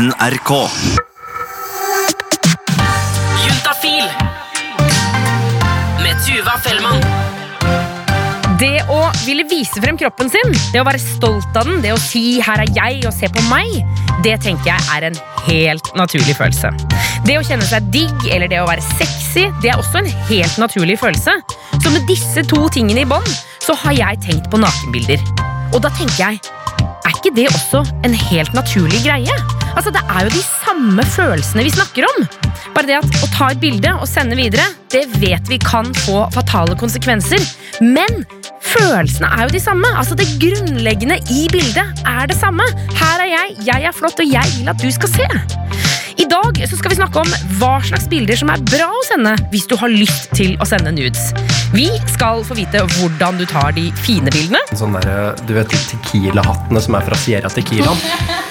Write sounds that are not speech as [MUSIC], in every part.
NRK. Juntafil med Tuva Fellmann. Det å ville vise frem kroppen sin, det å være stolt av den, det å si 'her er jeg' og 'se på meg', det tenker jeg er en helt naturlig følelse. Det å kjenne seg digg eller det å være sexy, det er også en helt naturlig følelse. Så med disse to tingene i bånd, så har jeg tenkt på nakenbilder. Og da tenker jeg, er ikke det også en helt naturlig greie? Altså, Det er jo de samme følelsene vi snakker om. Bare det at å ta et bilde og sende videre, det vet vi kan få fatale konsekvenser. Men følelsene er jo de samme. Altså Det grunnleggende i bildet er det samme. Her er jeg, jeg er flott, og jeg vil at du skal se. I dag skal vi snakke om hva slags bilder som er bra å sende hvis du har lyst til å sende nudes. Vi skal få vite hvordan du tar de fine bildene. Sånn der, du vet tequila-hattene som er fra Sierra Tequila.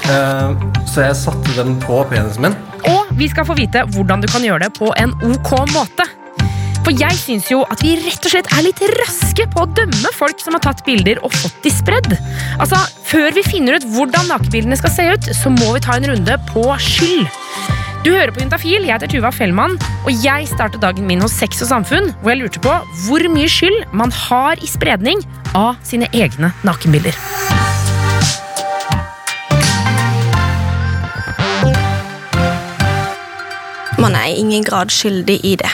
Eh, så jeg satte den på penisen min. Og vi skal få vite hvordan du kan gjøre det på en ok måte. For jeg syns jo at vi rett og slett er litt raske på å dømme folk som har tatt bilder og fått de spredd. Altså, Før vi finner ut hvordan nakenbildene skal se ut, så må vi ta en runde på skyld. Du hører på Juntafil, jeg heter Tuva Fellmann, og jeg startet dagen min hos Sex og Samfunn, hvor jeg lurte på hvor mye skyld man har i spredning av sine egne nakenbilder. Man er i ingen grad skyldig i det.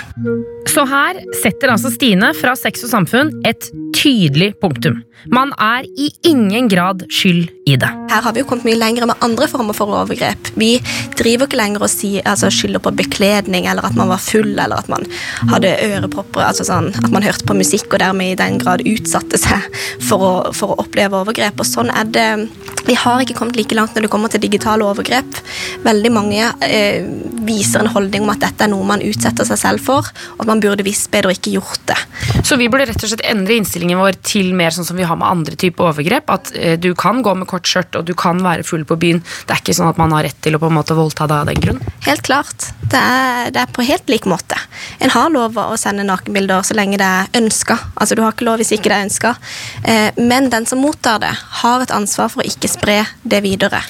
Så her setter altså Stine fra Sex og Samfunn et tydelig punktum. Man er i ingen grad skyld i det. Her har vi jo kommet mye lenger med andre former for overgrep. Vi driver ikke lenger og si, altså, skylder på bekledning, eller at man var full, eller at man hadde ørepropper, altså sånn, at man hørte på musikk og dermed i den grad utsatte seg for å, for å oppleve overgrep. Og sånn er det Vi har ikke kommet like langt når det kommer til digitale overgrep. Veldig mange eh, viser en holdning om at dette er noe man utsetter seg selv for, og at man burde visst bedre og ikke gjort det. Så vi burde rett og slett endre innstillingen vår til mer sånn som vi har med andre typer overgrep. At eh, du kan gå med kort skjørt, og du kan være full på byen. Det er ikke sånn at man har rett til å på en måte voldta deg av den grunn. Helt klart. Det er, det er på helt lik måte. En har lov å sende nakenbilder så lenge det er ønska. Altså, du har ikke lov hvis ikke det er ønska. Eh, men den som mottar det, har et ansvar for å ikke spre det videre.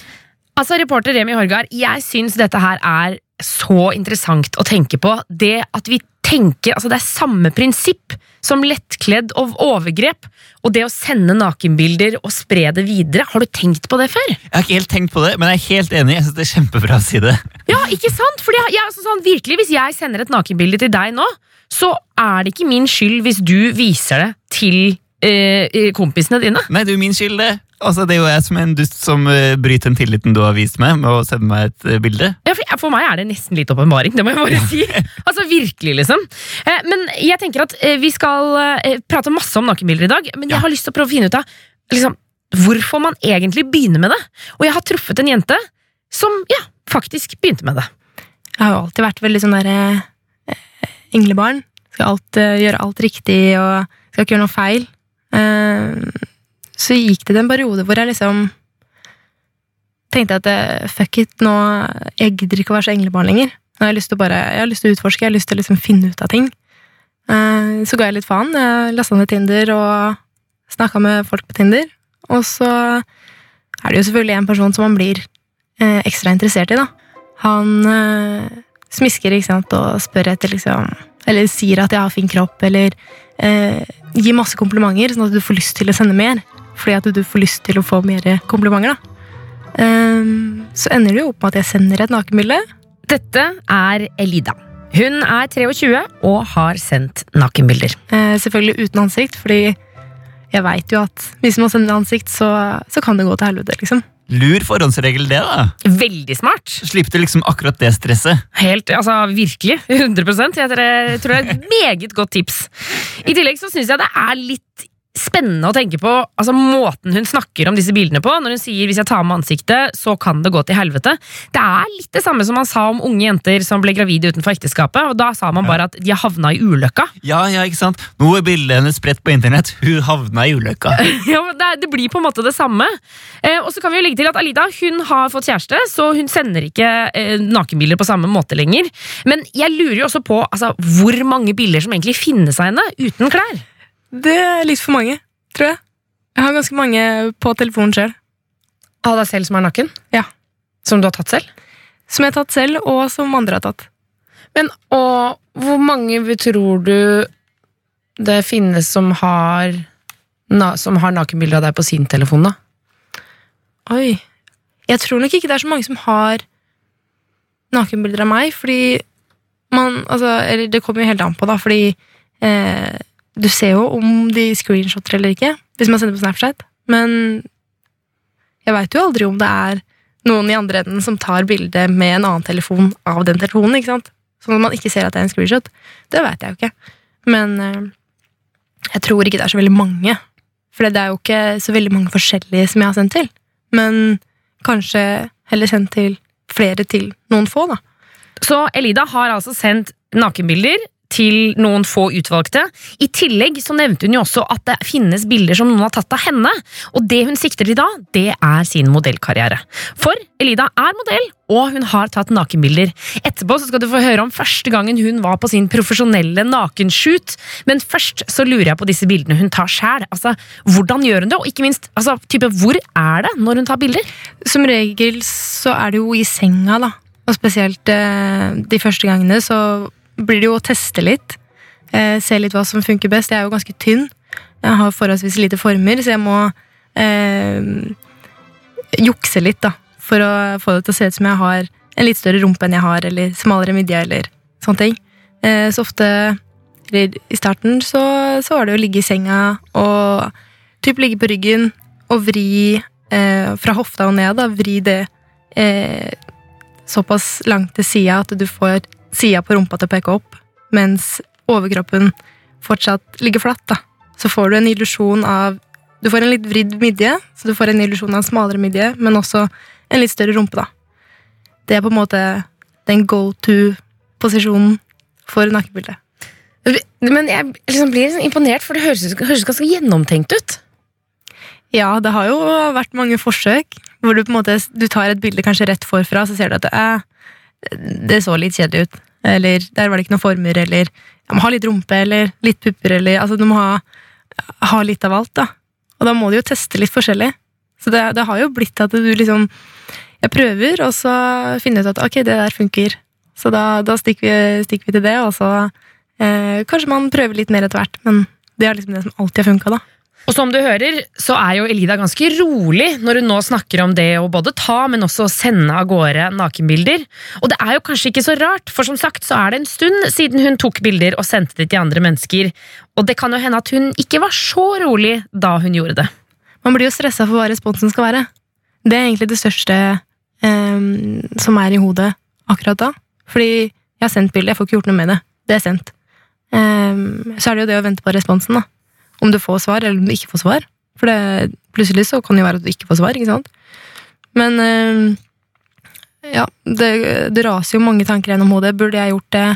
Altså, Reporter Remi Horgard, jeg syns dette her er så interessant å tenke på. Det at vi tenker, altså Det er samme prinsipp som lettkledd og overgrep. Og det å sende nakenbilder og spre det videre. Har du tenkt på det før? Jeg har ikke helt tenkt på det, men jeg er helt enig. Jeg synes det er kjempebra å si det. Ja, ikke sant? Fordi jeg, jeg, altså, sånn, virkelig, Hvis jeg sender et nakenbilde til deg nå, så er det ikke min skyld hvis du viser det til eh, kompisene dine. Nei, det er jo min skyld, det. Altså, det er jo jeg som er en dust som uh, bryter den tilliten du har vist meg med å sende meg et uh, bilde. Ja, for, for, meg er det nesten litt åpenbaring, det må jeg bare [LAUGHS] si. Altså, Virkelig, liksom. Eh, men jeg tenker at eh, vi skal eh, prate masse om nakenbilder i dag, men jeg har lyst til å prøve å finne ut av liksom, hvorfor man egentlig begynner med det. Og jeg har truffet en jente som ja, faktisk begynte med det. Jeg har jo alltid vært veldig sånn derre eh, englebarn. Skal alt, gjøre alt riktig og skal ikke gjøre noe feil. Så gikk det en periode hvor jeg liksom tenkte at fuck it, nå jeg gidder ikke å være så englebarn lenger. Nå har jeg lyst til å bare, jeg har lyst til å utforske, jeg har lyst til å liksom finne ut av ting. Så ga jeg litt faen. Jeg lasta ned Tinder og snakka med folk på Tinder. Og så er det jo selvfølgelig en person som man blir ekstra interessert i, da. Han smisker ikke sant, og spør etter liksom Eller sier at jeg har fin kropp, eller eh, gir masse komplimenter, sånn at du får lyst til å sende mer. Fordi at du får lyst til å få mer komplimenter, da. Um, så ender det jo opp med at jeg sender et nakenbilde. Dette er Elida. Hun er 23 og har sendt nakenbilder. Uh, selvfølgelig uten ansikt, fordi jeg veit jo at hvis man sender ansikt, så, så kan det gå til helvete. liksom. Lur forhåndsregel, det, da. Veldig smart. Slipp til liksom akkurat det stresset. Helt, altså Virkelig. 100 Jeg jeg tror det er et meget godt tips. I tillegg så syns jeg det er litt spennende å tenke på altså måten hun snakker om disse bildene på. Når hun sier 'hvis jeg tar med ansiktet, så kan det gå til helvete'. Det er litt det samme som man sa om unge jenter som ble gravide utenfor ekteskapet. og Da sa man bare at de havna i ulykka. Ja, ja, ikke sant? Nå er bildet hennes spredt på internett. Hun havna i ulykka. [LAUGHS] ja, det, det, blir på en måte det samme. Eh, og så kan vi jo legge til at Alida hun har fått kjæreste, så hun sender ikke eh, nakenbilder på samme måte lenger. Men jeg lurer jo også på altså, hvor mange bilder som egentlig finnes av henne uten klær. Det er litt for mange, tror jeg. Jeg har ganske mange på telefonen sjøl. Av deg selv som er naken? Ja. Som du har tatt selv? Som jeg har tatt selv, og som andre har tatt. Men, og hvor mange tror du det finnes som har, som har nakenbilder av deg på sin telefon, da? Oi. Jeg tror nok ikke det er så mange som har nakenbilder av meg, fordi man Altså, eller det kommer jo helt an på, da, fordi eh, du ser jo om de screenshotter eller ikke, hvis man sender på Snapchat, men jeg veit jo aldri om det er noen i andre enden som tar bilde med en annen telefon av den telefonen, ikke sant? Sånn at man ikke ser at det er en screenshot. Det veit jeg jo ikke. Men eh, jeg tror ikke det er så veldig mange. For det er jo ikke så veldig mange forskjellige som jeg har sendt til. Men kanskje heller sendt til flere til noen få, da. Så Elida har altså sendt nakenbilder til noen få utvalgte. I tillegg så nevnte hun jo også at det finnes bilder som noen har tatt av henne. Og det hun sikter til da, det er sin modellkarriere. For Elida er modell, og hun har tatt nakenbilder. Etterpå så skal du få høre om første gangen hun var på sin profesjonelle nakenshoot. Men først så lurer jeg på disse bildene hun tar sjæl. Altså, hvordan gjør hun det, og ikke minst, altså, type, hvor er det når hun tar bilder? Som regel så er det jo i senga, da. Og spesielt eh, de første gangene så blir det jo å teste litt. Eh, se litt hva som funker best. Jeg er jo ganske tynn. Jeg har forholdsvis lite former, så jeg må eh, jukse litt, da. For å få det til å se ut som jeg har en litt større rumpe enn jeg har, eller smalere midje, eller sånne ting. Eh, så ofte I starten så, så var det å ligge i senga og typ ligge på ryggen og vri eh, fra hofta og ned. da, Vri det eh, såpass langt til sida at du får sida på rumpa til å peke opp, mens overkroppen fortsatt ligger flatt. da. Så får du en illusjon av Du får en litt vridd midje, så du får en illusjon av en smalere midje, men også en litt større rumpe. da. Det er på en måte den go to-posisjonen for nakkebildet. Men jeg liksom blir liksom imponert, for det høres, høres ganske gjennomtenkt ut. Ja, det har jo vært mange forsøk hvor du på en måte du tar et bilde kanskje rett forfra, så ser du at det, er, det så litt kjedelig ut. Eller der var det ikke noen former, eller jeg må ha litt rumpe, eller litt pupper, eller altså du må ha, ha litt av alt, da. Og da må du jo teste litt forskjellig. Så det, det har jo blitt at du liksom Jeg prøver, og så finner jeg ut at ok, det der funker. Så da, da stikker, vi, stikker, vi, til det, og så eh, kanskje man prøver litt mer etter hvert. Men det er liksom det som alltid har funka, da. Og som du hører, så er jo Elida ganske rolig når hun nå snakker om det å både ta, men også sende av gårde nakenbilder. Og det er jo kanskje ikke så rart, for som sagt så er det en stund siden hun tok bilder og sendte det til andre mennesker. Og det kan jo hende at hun ikke var så rolig da hun gjorde det. Man blir jo stressa for hva responsen skal være. Det er egentlig det største eh, som er i hodet akkurat da. Fordi jeg har sendt bildet, jeg får ikke gjort noe med det. Det er sendt. Eh, så er det jo det å vente på responsen, da om du får svar, eller om du ikke får svar. For det, plutselig så kan det jo være at du ikke får svar, ikke sant? Men øh, ja, det, det, raser jo mange tanker gjennom hodet. Burde jeg gjort det?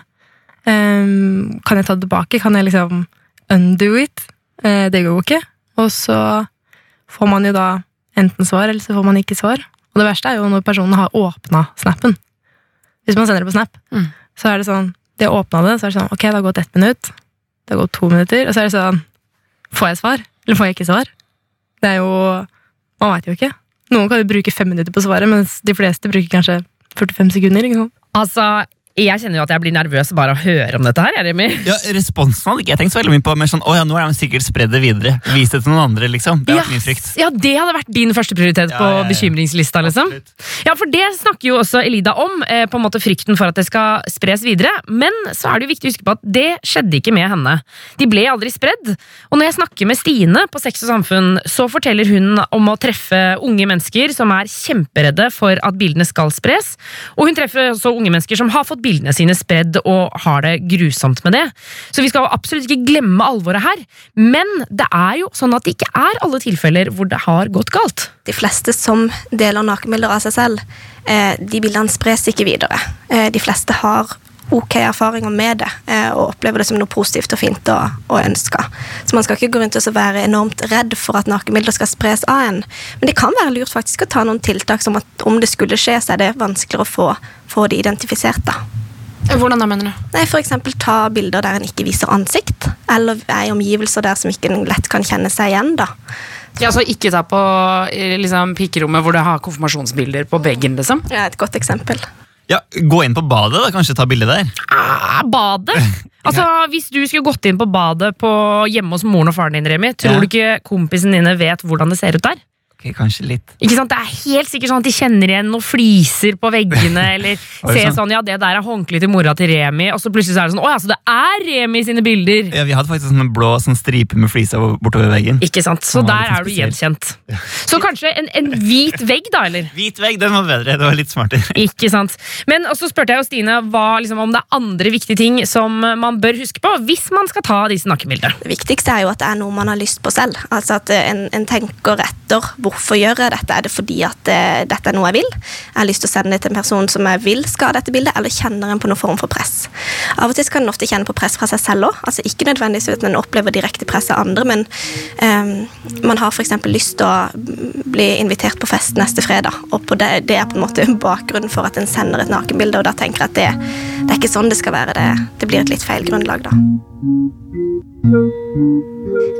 Um, kan jeg ta det tilbake? Kan jeg liksom undo it? Uh, det går jo ikke. Og så får man jo da enten svar, eller så får man ikke svar. Og det verste er jo når personen har åpna snappen. Hvis man sender det på Snap, mm. så er det sånn De har åpna det, så er det sånn Ok, det har gått ett minutt. Det har gått to minutter, og så er det sånn Får jeg svar, eller får jeg ikke svar? Det er jo Man veit jo ikke. Noen kan jo bruke fem minutter på svaret, mens de fleste bruker kanskje 45 sekunder. ikke? Altså, jeg kjenner jo at jeg blir nervøs bare av å høre om dette her. Remi. Ja, Responsen hadde ikke jeg tenkt så veldig mye på. Men sånn, å ja, nå er de sikkert spredd det videre. Vis det til noen andre, liksom. Det yes. min frykt. Ja, det hadde vært din første prioritet på ja, ja, bekymringslista. liksom. Ja, for det snakker jo også Elida om. Eh, på en måte Frykten for at det skal spres videre. Men så er det jo viktig å huske på at det skjedde ikke med henne. De ble aldri spredd. Og når jeg snakker med Stine på Sex og Samfunn, så forteller hun om å treffe unge mennesker som er kjemperedde for at bildene skal spres. Og hun treffer også unge mennesker som har fått bildene sine spredd og har det grusomt med det. Så vi skal absolutt ikke glemme alvoret her. Men det er jo sånn at det ikke er alle tilfeller hvor det har gått galt. De fleste som deler nakenbilder av seg selv, eh, de bildene spres ikke videre. Eh, de fleste har ok erfaringer med det eh, og opplever det som noe positivt og fint og, og ønska. Så man skal ikke gå rundt og være enormt redd for at narkomidler skal spres av en. Men det kan være lurt faktisk å ta noen tiltak som at om det skulle skje, så er det vanskeligere å få, få det identifisert. da. Hvordan da, mener du? Nei, eksempel ta bilder der en ikke viser ansikt, eller er i omgivelser der som ikke lett kan kjenne seg igjen. da. Ja, så ikke ta på liksom, pikerommet hvor du har konfirmasjonsbilder på veggen, liksom. Ja, et godt eksempel. Ja, Gå inn på badet, da, kanskje ta bilde der. Ah, badet! [LAUGHS] Altså, Hvis du skulle gått inn på badet på hjemme hos moren og faren din, Remi, tror du ikke kompisen dine vet hvordan det ser ut der? Ok, kanskje litt. Ikke sant? Det er helt sikkert sånn at de kjenner igjen noen fliser på veggene, [LAUGHS] eller ser sant. sånn, ja, det der er håndkleet til mora til Remi, og så plutselig så er det sånn, å ja, så det er Remi sine bilder! Ja, Vi hadde faktisk en blå sånn stripe med fliser bortover veggen. Ikke sant? Så der er du gjenkjent. Så kanskje en, en hvit vegg, da, eller? [LAUGHS] Hvit vegg, den var bedre. Det var litt smartere. [LAUGHS] Ikke sant. Men så spurte jeg jo Stine hva, liksom, om det er andre viktige ting som man bør huske på hvis man skal ta disse nakkebildene. Det viktigste er jo at det er noe man har lyst på selv. Altså at en, en tenker etter hvorfor gjør jeg dette. Er det fordi at eh, dette er noe jeg vil? Jeg har lyst til å sende det til en person som jeg vil skal ha dette bildet, eller kjenner en på noen form for press? Av og til kan en ofte kjenne på press fra seg selv òg. Altså ikke nødvendigvis at en opplever direkte press av andre, men um, man har f.eks. lyst til å bli invitert på fest neste fredag, og det, det er på en måte [LAUGHS] bakgrunnen for at en sender et nakenbilde, og da tenker jeg at det, det er ikke sånn det skal være. Det, det blir et litt feil grunnlag, da.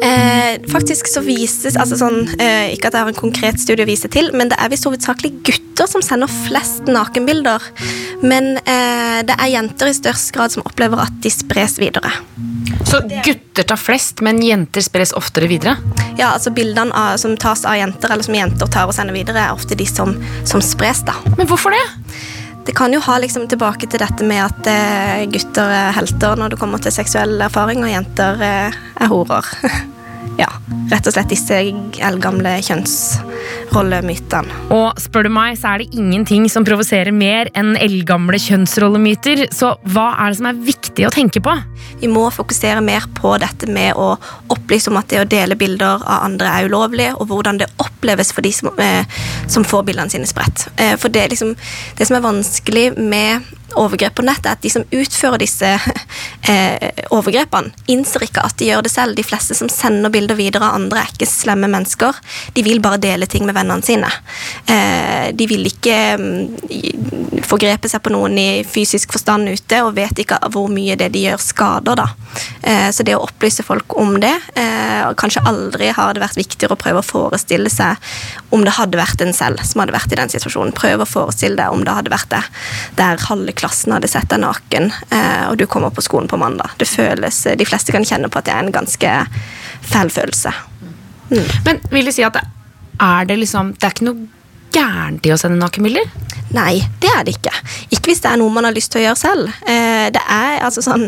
Eh, faktisk så vises altså sånn, eh, Ikke at jeg har en konkret studie å vise til, men det er visst hovedsakelig gutter som sender flest nakenbilder. Men eh, det er jenter i størst grad som opplever at de spres videre. Så gutter tar flest, men jenter spres oftere videre? Ja, altså Bildene av, som tas av jenter, eller som jenter tar og sender videre, er ofte de som, som spres. da. Men hvorfor det? Det kan jo ha liksom tilbake til dette med at eh, gutter er helter når det kommer til seksuell erfaring, og jenter eh, er horer. [LAUGHS] ja, rett og slett disse eldgamle kjønnsrollemytene. Og spør du meg, så er det ingenting som provoserer mer enn eldgamle kjønnsrollemyter. Så hva er det som er viktig å tenke på? Vi må fokusere mer på dette med å opplyse om at det å dele bilder av andre er ulovlig, og hvordan det oppleves for de som, eh, som får bildene sine spredt. Eh, for det, liksom, det som er vanskelig med overgrep på nett, er at de som utfører disse [LAUGHS] eh, overgrepene, innser ikke at de gjør det selv. De fleste som sender bilder videre av andre, er ikke slemme mennesker. De vil bare dele ting med vennene sine. Eh, de vil ikke mm, forgrepe seg på noen i fysisk forstand ute, og vet ikke hvor mye det de gjør, skader. da. Eh, så det å opplyse folk om det eh, og Kanskje aldri har det vært viktigere å prøve å forestille seg om det hadde vært en selv som hadde vært i den situasjonen. Prøve å forestille deg om det hadde vært det der halve klassen hadde sett deg naken, eh, og du kommer på skolen på mandag. Det føles, De fleste kan kjenne på at det er en ganske fæl følelse. Men vil du si at det er det liksom Det er ikke noe gærent i å sende nakenbilder? Nei, det er det ikke. Ikke hvis det er noe man har lyst til å gjøre selv. Eh, det er altså sånn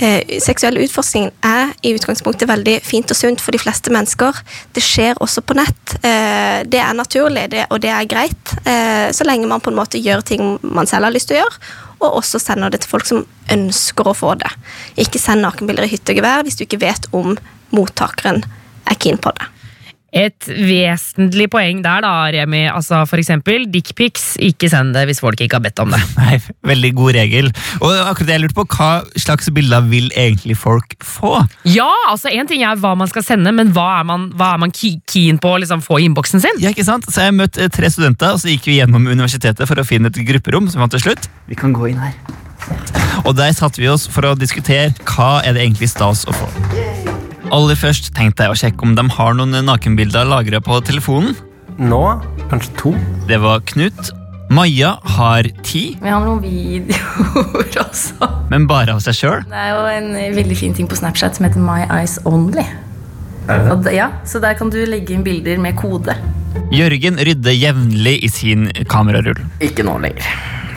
eh, Seksuell utforskning er i utgangspunktet veldig fint og sunt for de fleste mennesker. Det skjer også på nett. Eh, det er naturlig, det, og det er greit, eh, så lenge man på en måte gjør ting man selv har lyst til å gjøre. Og også sender det til folk som ønsker å få det. Ikke send nakenbilder i hyttegevær hvis du ikke vet om mottakeren er keen på det. Et vesentlig poeng der, da, Remi. Altså for eksempel dickpics. Ikke send det hvis folk ikke har bedt om det. Nei, Veldig god regel. Og akkurat det jeg lurte på, Hva slags bilder vil egentlig folk få? Ja, altså En ting er hva man skal sende, men hva er man, hva er man keen på å liksom, få i innboksen sin? Ja, ikke sant? Så Jeg møtte eh, tre studenter, og så gikk vi gjennom universitetet for å finne et grupperom. som vi fant til slutt. Vi kan gå inn her. Og Der satte vi oss for å diskutere hva er det egentlig stas å få. Aller først tenkte jeg å sjekke om de har noen nakenbilder lagra på telefonen. Nå kanskje to. Det var Knut. Maja har ti, Vi har noen videoer også. men bare av seg sjøl. Det er jo en veldig fin ting på Snapchat som heter My Eyes Only. Og det, ja, så Der kan du legge inn bilder med kode. Jørgen rydder jevnlig i sin kamerarull. Ikke nå lenger.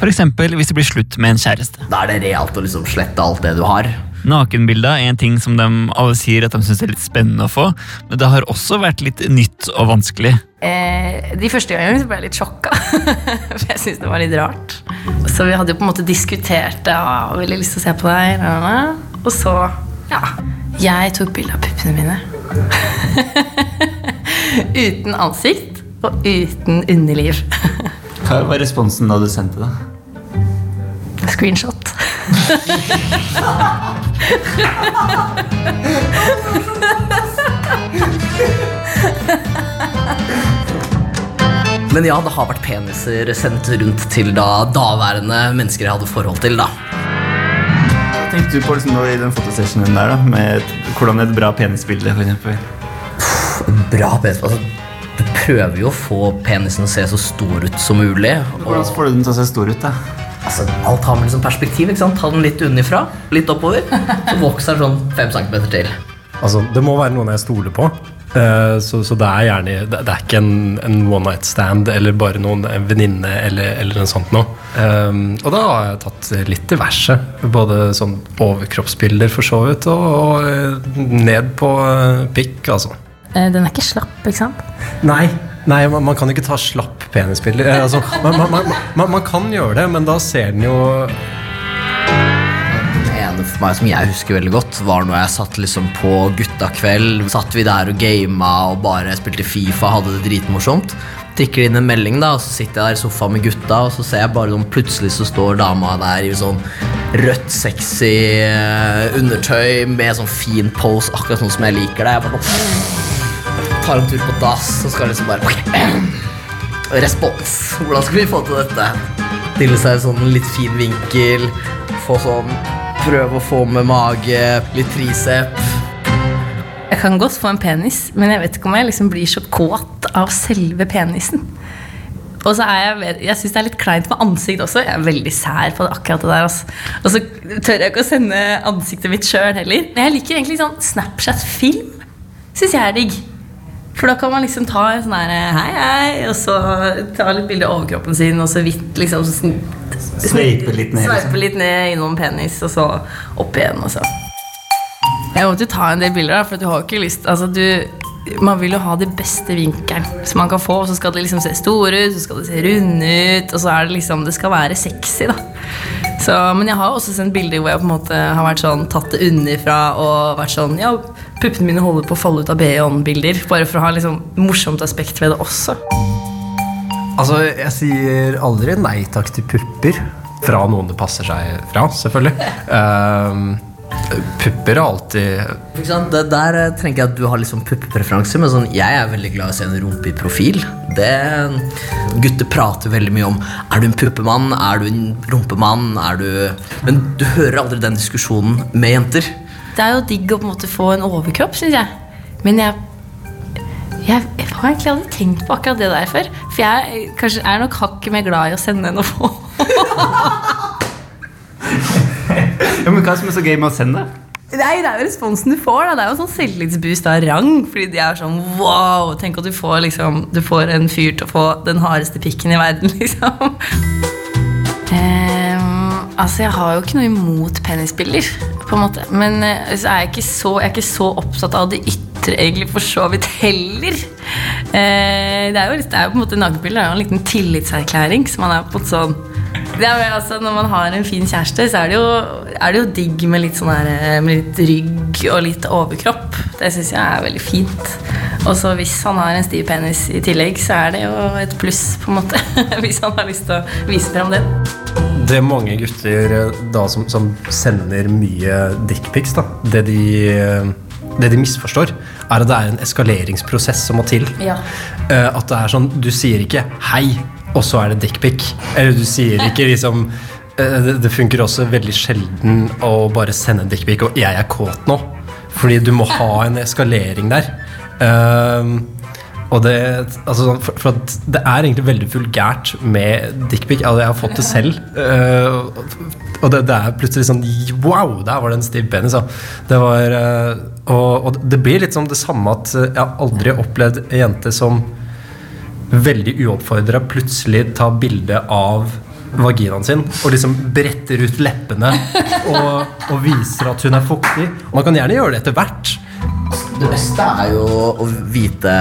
Eksempel hvis det blir slutt med en kjæreste. Da er det realt å liksom slette alt det du har. Nakenbilder er en ting som de alle sier at de syns er litt spennende å få, men det har også vært litt nytt og vanskelig. Eh, de første gangene ble jeg litt sjokka, [LAUGHS] for jeg syntes det var litt rart. Så vi hadde jo på en måte diskutert det, og veldig lyst til å se på deg. Og så, ja Jeg tok bilde av puppene mine. [LAUGHS] uten ansikt og uten underliv. [LAUGHS] Hva var responsen da du sendte det? Screenshot. Men ja, det har vært peniser sendt rundt til da daværende mennesker jeg hadde forhold til. da. Hva tenkte du på liksom, i den fotosessionen der, da, med hvordan et bra penisbilde eksempel? Bra penis. Altså, du prøver jo å få penisen å se så stor ut som mulig. Hvordan får du den til å se stor ut? da? Altså, alt har med liksom perspektiv. ikke sant? Ta den litt unnifra, litt oppover, så vokser den sånn fem centimeter til. Altså, det må være noen jeg stoler på. Uh, så, så det er gjerne Det, det er ikke en, en one night stand eller bare noen en venninne eller, eller noe sånt noe. Um, og da har jeg tatt litt diverse. Både sånn overkroppsbilder, for så vidt, og, og eh, ned på eh, pikk, altså. Den er ikke slapp, ikke sant? Nei, nei man, man kan ikke ta slapp penisbilder. Eh, Altså, man, man, man, kan gjøre det, men da ser den jo Det ene for meg som jeg husker veldig godt, var når jeg satt liksom på guttakveld. Satt vi der og gama og bare spilte Fifa, hadde det dritmorsomt. Tikker inn en melding, da, og så sitter jeg der i sofaen med gutta, og så ser jeg bare noen plutselig så står dama der i sånn rødt, sexy eh, undertøy med sånn fin pose, akkurat sånn som jeg liker det. Jeg bare sånn, tar en tur på dass så skal liksom bare [CLEARS THROAT] Respons. Hvordan skal vi få til dette? Stille seg i sånn litt fin vinkel. Få sånn Prøve å få med mage, litt tricep. Jeg kan godt få en penis, men jeg vet ikke om jeg liksom blir så kåt av selve penisen. Og så er jeg, jeg syns det er litt kleint med ansikt også. Jeg er veldig sær på akkurat det der. Altså. Og så tør jeg ikke å sende ansiktet mitt sjøl heller. Jeg liker egentlig sånn Snapchat-film. Syns jeg er digg. For da kan man liksom ta en sånn her hei, hei, og så ta litt bilde av overkroppen sin, og så vidt liksom sn- Sveipe litt ned, liksom. Sveipe litt ned innom penis, og så opp igjen, og så Jeg måtte jo ta en del bilder, da, for du har jo ikke lyst Altså, du Man vil jo ha de beste vinkelen som man kan få, og så skal det liksom se store ut, så skal det se runde ut, og så er det liksom Det skal være sexy, da. Så, men jeg har også sendt bilder hvor jeg på en måte har vært sånn tatt det underfra og vært sånn Ja, puppene mine holder på å falle ut av BH-bilder, bare for å ha liksom morsomt aspekt ved det også. Altså, jeg sier aldri nei takk til pupper. Fra noen det passer seg fra, selvfølgelig. [LAUGHS] Ehm, pupper er alltid Det, der trenger tenker jeg at du har litt sånn puppepreferanse, men sånn, jeg er veldig glad i å se en rumpe i profil. Det, gutter prater veldig mye om Er du en puppemann, er du en rumpemann, er du Men du hører aldri den diskusjonen med jenter. Det er jo digg å på en måte få en overkropp, syns jeg. Men jeg, jeg, jeg har egentlig aldri tenkt på akkurat det der før. For jeg kanskje er nok hakket mer glad i å sende enn å få. [LAUGHS] Ja, men Hva er det som er så gøy med å sende? Nei, Det er jo responsen du får. da Det er jo sånn selvtillitsboost av rang. Fordi de er sånn wow! Tenk at du får, liksom, du får en fyr til å få den hardeste pikken i verden, [LAUGHS] liksom. Ehm, altså, jeg har jo ikke noe imot penisbilder, på en måte. Men eh, så er jeg, ikke så, jeg er ikke så opptatt av det ytre, egentlig, for så vidt heller. Eh, det, er jo, det er jo på en måte det er jo en liten tillitserklæring. Så man er på måte sånn er, altså, Når man har en fin kjæreste, så er det jo, er det jo digg med litt, sånn her, eh, med litt rygg og litt overkropp. Det syns jeg er veldig fint. Og så hvis han har en stiv penis i tillegg, så er det jo et pluss, på en måte. [LAUGHS] hvis han har lyst til å vise frem den. Det er mange gutter eh, da som, som sender mye dickpics, da. Det de, eh, det de misforstår, er at det er en eskaleringsprosess som må til. Ja. Eh, At det er sånn Du sier ikke 'hei', og så er det dickpic. Eller du sier ikke liksom det, det funker også veldig sjelden å bare sende en dickpic og 'jeg er kåt nå'. Fordi du må ha en eskalering der. Ehm, og det, altså, sånn, for, for det er egentlig veldig vulgært med dickpic. Altså, jeg har fått det selv. Uh, og det, det er plutselig sånn Wow, der var det en stiv penis. Ja. Det var, uh, og, og det blir litt som det samme at jeg har aldri opplevd en jente som veldig uoppfordra plutselig tar bilde av vaginaen sin og liksom bretter ut leppene og, og viser at hun er fuktig. Man kan gjerne gjøre det etter hvert. Det beste er jo å vite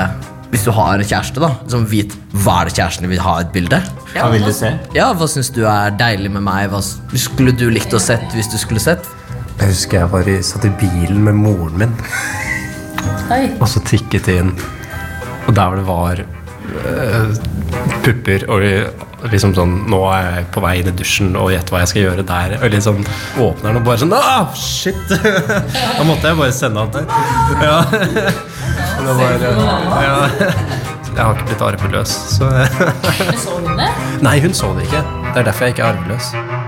Hvis du har en kjæreste, da liksom Vit hva er det kjæresten vil ha et bilde. Hva vil du se? Ja, Hva syns du er deilig med meg? Hva skulle du likt å sett hvis du skulle sett? Jeg husker jeg var i, satt i bilen med moren min, Oi. og så tikket det inn. Og der hvor det var øh, pupper og liksom sånn Nå er jeg på vei inn i dusjen, og gjett hva jeg skal gjøre der. Og liksom åpner den og bare sånn Ah, shit! [LAUGHS] da måtte jeg bare sende han der. Ja. [LAUGHS] Det var, ja. Jeg har ikke blitt arveløs, så Så hun det? Nei, hun så det ikke. Det er derfor jeg ikke er arveløs.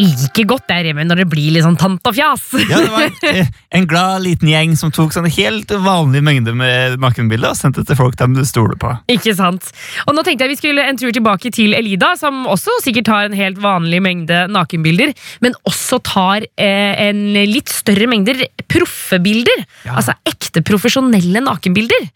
Jeg liker godt det Remi, når det blir litt sånn tantafjas. Ja, det var [LAUGHS] en glad liten gjeng som tok sånn helt vanlig mengde med nakenbilder og sendte til folk de stoler på. Ikke sant? Og nå tenkte jeg vi skulle en tur tilbake til Elida, som også sikkert har en helt vanlig mengde nakenbilder, men også tar eh, en litt større mengder proffe bilder. Altså ekte profesjonelle nakenbilder.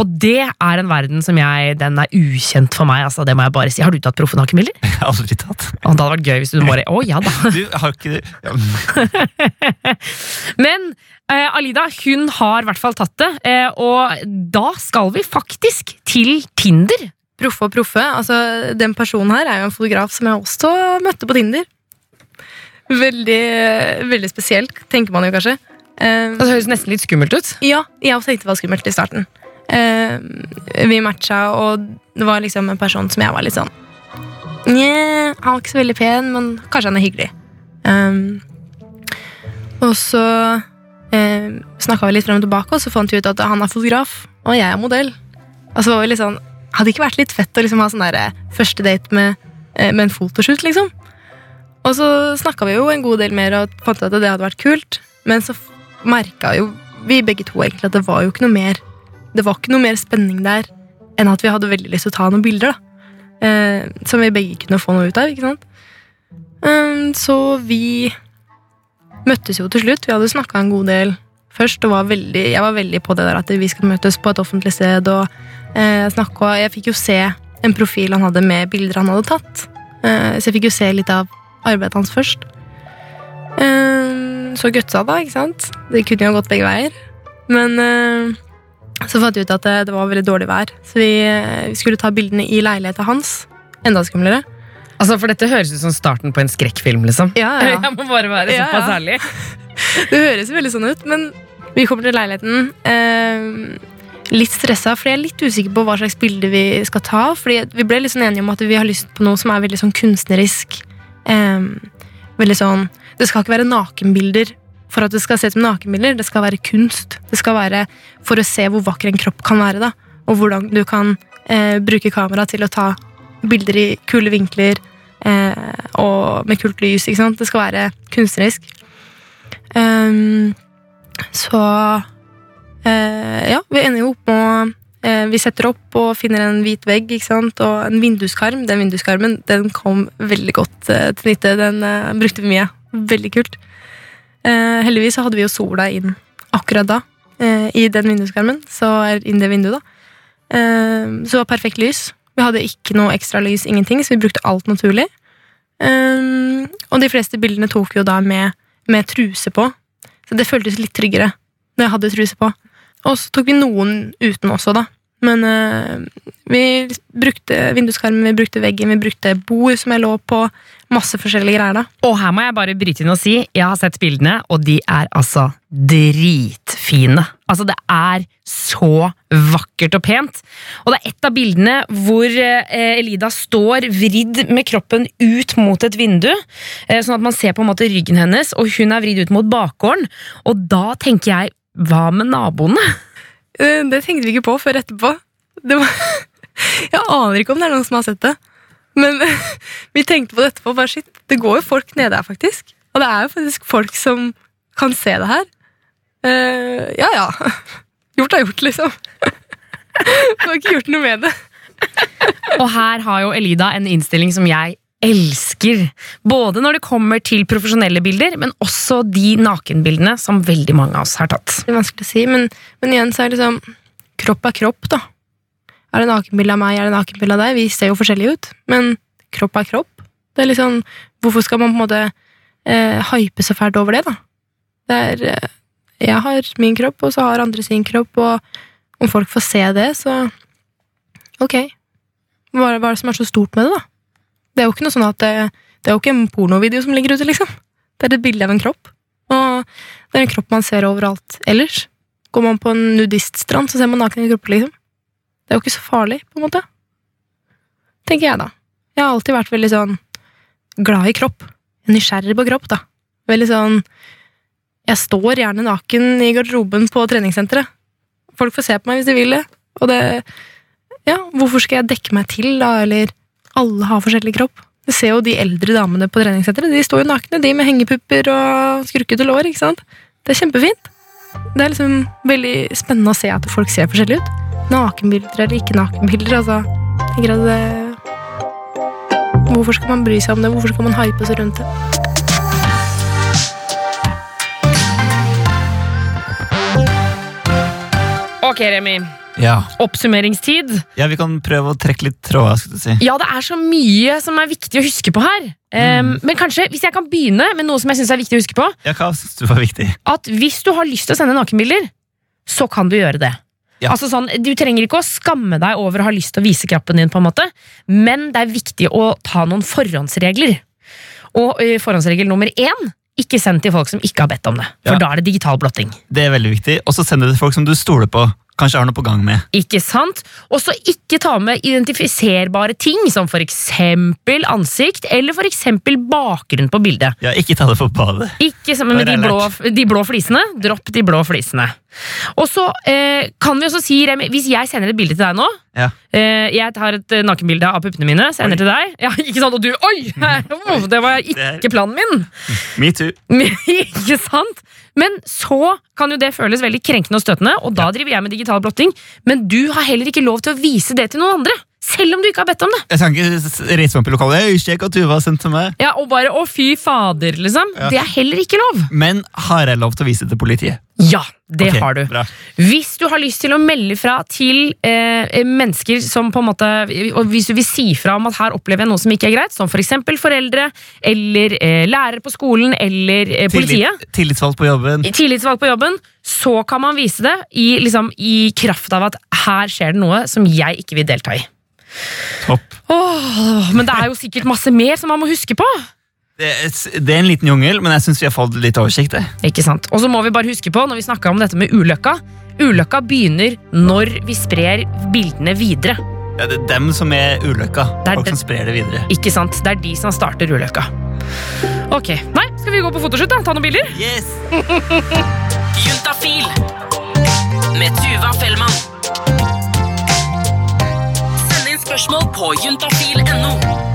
Og det er en verden som jeg Den er ukjent for meg, altså, det må jeg bare si. Har du tatt proffe nakenbilder? [LAUGHS] Aldri tatt. Og det hadde vært gøy hvis du bare Å ja da. [LAUGHS] Du har ikke ja. [LAUGHS] Men eh, Alida hun har i hvert fall tatt det, eh, og da skal vi faktisk til Tinder. Proffe og proffe. Altså, den personen her er jo en fotograf som jeg også møtte på Tinder. Veldig, veldig spesielt, tenker man jo kanskje. Eh, Det høres nesten litt skummelt ut. ja, jeg også tenkte det var skummelt i starten. Eh, vi matcha, og det var liksom en person som jeg var litt sånn Nja, han var ikke så veldig pen, men kanskje han er hyggelig. Um, og så um, snakka vi litt frem og tilbake, og så fant vi ut at han er fotograf, og jeg er modell. Og så var vi litt sånn Hadde ikke vært litt fett å liksom ha sånn der, eh, første date med, eh, med en fotoshoot, liksom? Og så snakka vi jo en god del mer og fant ut at det hadde vært kult, men så merka jo vi begge to egentlig at det var jo ikke noe mer Det var ikke noe mer spenning der enn at vi hadde veldig lyst til å ta noen bilder, da. Eh, som vi begge kunne få noe ut av, ikke sant? Um, så vi møttes jo til slutt. Vi hadde snakka en god del først. Og var veldig, jeg var veldig på det der at vi skal møtes på et offentlig sted. Og eh, snakke, og jeg fikk jo se en profil han hadde med bilder han hadde tatt. Eh, så jeg fikk jo se litt av arbeidet hans først. Eh, så gutsa da, ikke sant? Det kunne jo gått begge veier. Men eh, så fant vi ut at det, det var veldig dårlig vær, så vi, eh, vi skulle ta bildene i leiligheta hans. Enda skumlere. Altså, For dette høres ut som starten på en skrekkfilm. liksom. Ja, ja. [LAUGHS] Jeg må bare være Ja, såpass ærlig. [LAUGHS] Det høres veldig sånn ut, men vi kommer til leiligheten. Eh, litt stressa, fordi jeg er litt usikker på hva slags bilde vi skal ta. Fordi vi ble sånn enige om at vi har lyst på noe som er veldig sånn kunstnerisk. Eh, veldig sånn Det skal ikke være nakenbilder for at det skal se ut som nakenbilder. Det skal være kunst. Det skal være for å se hvor vakker en kropp kan være. da Og hvordan du kan eh, bruke kamera til å ta bilder i kule vinkler eh, og med kult lys. ikke sant? Det skal være kunstnerisk. Um, så eh, ja, vi ender jo opp med eh, Vi setter opp og finner en hvit vegg ikke sant? og en vinduskarm. Den vinduskarmen den kom veldig godt eh, til nytte. Den eh, brukte vi mye. Veldig kult. Eh, heldigvis hadde vi jo sola inn akkurat da eh, i den vinduskarmen. Så er inn det vinduet, da. Eh, så det var perfekt lys. Vi hadde ikke noe ekstra lys, ingenting, så vi brukte alt naturlig. Og de fleste bildene tok vi jo da med med truse på. Så det føltes litt tryggere når jeg hadde truse på. Og så tok vi noen uten også, da. Men uh, vi brukte vinduskarmen, vi brukte veggen, vi brukte bord som jeg lå på. Masse forskjellige greier, da. Og her må jeg bare bryte inn og si jeg har sett bildene, og de er altså dritfine. Altså, det er så vakkert og pent. Og det er et av bildene hvor eh, Elida står vridd med kroppen ut mot et vindu, eh, sånn at man ser på en måte ryggen hennes, og hun er vridd ut mot bakgården. Og da tenker jeg, hva med naboene? Eh, Det tenkte vi ikke på før etterpå. Var, [LAUGHS] jeg aner ikke om det er noen som har sett det. Men [LAUGHS] vi tenkte på det etterpå. Bare, shit, det går jo folk nede her, faktisk. Og det er jo faktisk folk som kan se det her. Uh, ja, ja. [LAUGHS] Gjort er gjort, liksom. Du har ikke gjort noe med det. Og her har jo Elida en innstilling som jeg elsker. Både når det kommer til profesjonelle bilder, men også de nakenbildene som veldig mange av oss har tatt. Det er vanskelig å si, men, men igjen så er det liksom Kropp er kropp, da. Er det nakenbilde av meg, er det nakenbilde av deg? Vi ser jo forskjellige ut, men kropp er kropp. Det er liksom, Hvorfor skal man på en måte eh, hype så fælt over det, da? Det er eh, Jeg har min kropp, og så har andre sin kropp, og om folk får se det, så Ok. Hva hva er det som er så stort med det, da? Det er jo ikke noe sånn at det, det er jo ikke en pornovideo som ligger ute, liksom. Det er et bilde av en kropp. Og det er en kropp man ser overalt ellers. Går man på en nudiststrand, så ser man nakne kropper, liksom. Det er jo ikke så farlig, på en måte. Tenker jeg, da. Jeg har alltid vært veldig sånn glad i kropp. Nysgjerrig på kropp, da. Veldig sånn Jeg står gjerne naken i garderoben på treningssenteret. Folk får se på meg hvis de vil det. Og det Ja, hvorfor skal jeg dekke meg til, da, eller Alle har forskjellig kropp. Du ser jo de eldre damene på treningssenteret. De står jo nakne, de med hengepupper og skrukkete lår. ikke sant? Det er kjempefint. Det er liksom veldig spennende å se at folk ser forskjellig ut. Nakenbilder eller ikke nakenbilder. altså. Jeg at det... Hvorfor skal man bry seg om det? Hvorfor skal man hype seg rundt det? Ok, Remi. Ja. Oppsummeringstid. ja, vi kan prøve å trekke litt tråder. si. Ja, det er så mye som er viktig å huske på her. Um, Men kanskje, hvis jeg kan begynne med noe som jeg synes er viktig å huske på. Ja, Hva synes du var viktig? At hvis du har lyst til å sende nakenbilder, så kan du gjøre det. Ja. Altså sånn, Du trenger ikke å skamme deg over å ha lyst til å vise kroppen din, på en måte men det er viktig å ta noen forhåndsregler. Og ø, forhåndsregel nummer én ikke send til folk som ikke har bedt om det. For Ja. da er det digital blotting. Det er veldig viktig. Og så send det til folk som du stoler på. Kanskje har noe på gang med. Ikke sant? Og så ikke ta med identifiserbare ting, som for eksempel ansikt, eller for eksempel bakgrunn på bildet. Ja, Ikke ta det for badet. Ikke sammen med de blå, de blå flisene. Dropp de blå flisene. Og så eh, kan vi også si, Remi, hvis jeg sender et bilde til deg nå Ja. eh, Jeg tar et eh, nakenbilde av puppene mine, sender Oi. til deg. Ja, ikke sant? Og du Oi! [LAUGHS] Det var ikke planen min! Me too. [LAUGHS] Ikke sant? Men så kan jo det føles veldig krenkende og støtende, og da driver jeg med digital blotting. Men du har heller ikke lov til å vise det til noen andre. Selv om du ikke har bedt om det. Jeg kan ikke reise meg opp i lokalet. Hei, sjekk at Tuva har sendt til meg. Ja, Og bare 'å, fy fader', liksom. Ja. Det er heller ikke lov. Men har jeg lov til å vise det til politiet? Ja, det okay, har du. Bra. Hvis du har lyst til å melde fra til eh, mennesker som på en måte Og hvis du vil si fra om at her opplever jeg noe som ikke er greit, som f.eks. For foreldre, eller eh, lærere på skolen, eller eh, politiet. Tillit, tillitsvalgt på jobben. Tillitsvalgt på jobben, så kan man vise det i, liksom, i kraft av at her skjer det noe som jeg ikke vil delta i. Topp. Åh, men det er jo sikkert masse mer som man må huske på. Det er, det er en liten jungel, men jeg syns vi har fått litt oversikt. Ikke sant? Og så må vi bare huske på, når vi snakka om dette med ulykka Ulykka begynner når vi sprer bildene videre. Ja, det er dem som er ulykka. Det er Folk det- som sprer det videre. Ikke sant? Det er de som starter ulykka. Ok, nei, Skal vi gå på fotoshoot? da? Ta noen bilder? Yes! [LAUGHS] Juntafil med Tuva Fellmann. Send inn spørsmål på juntafil.no.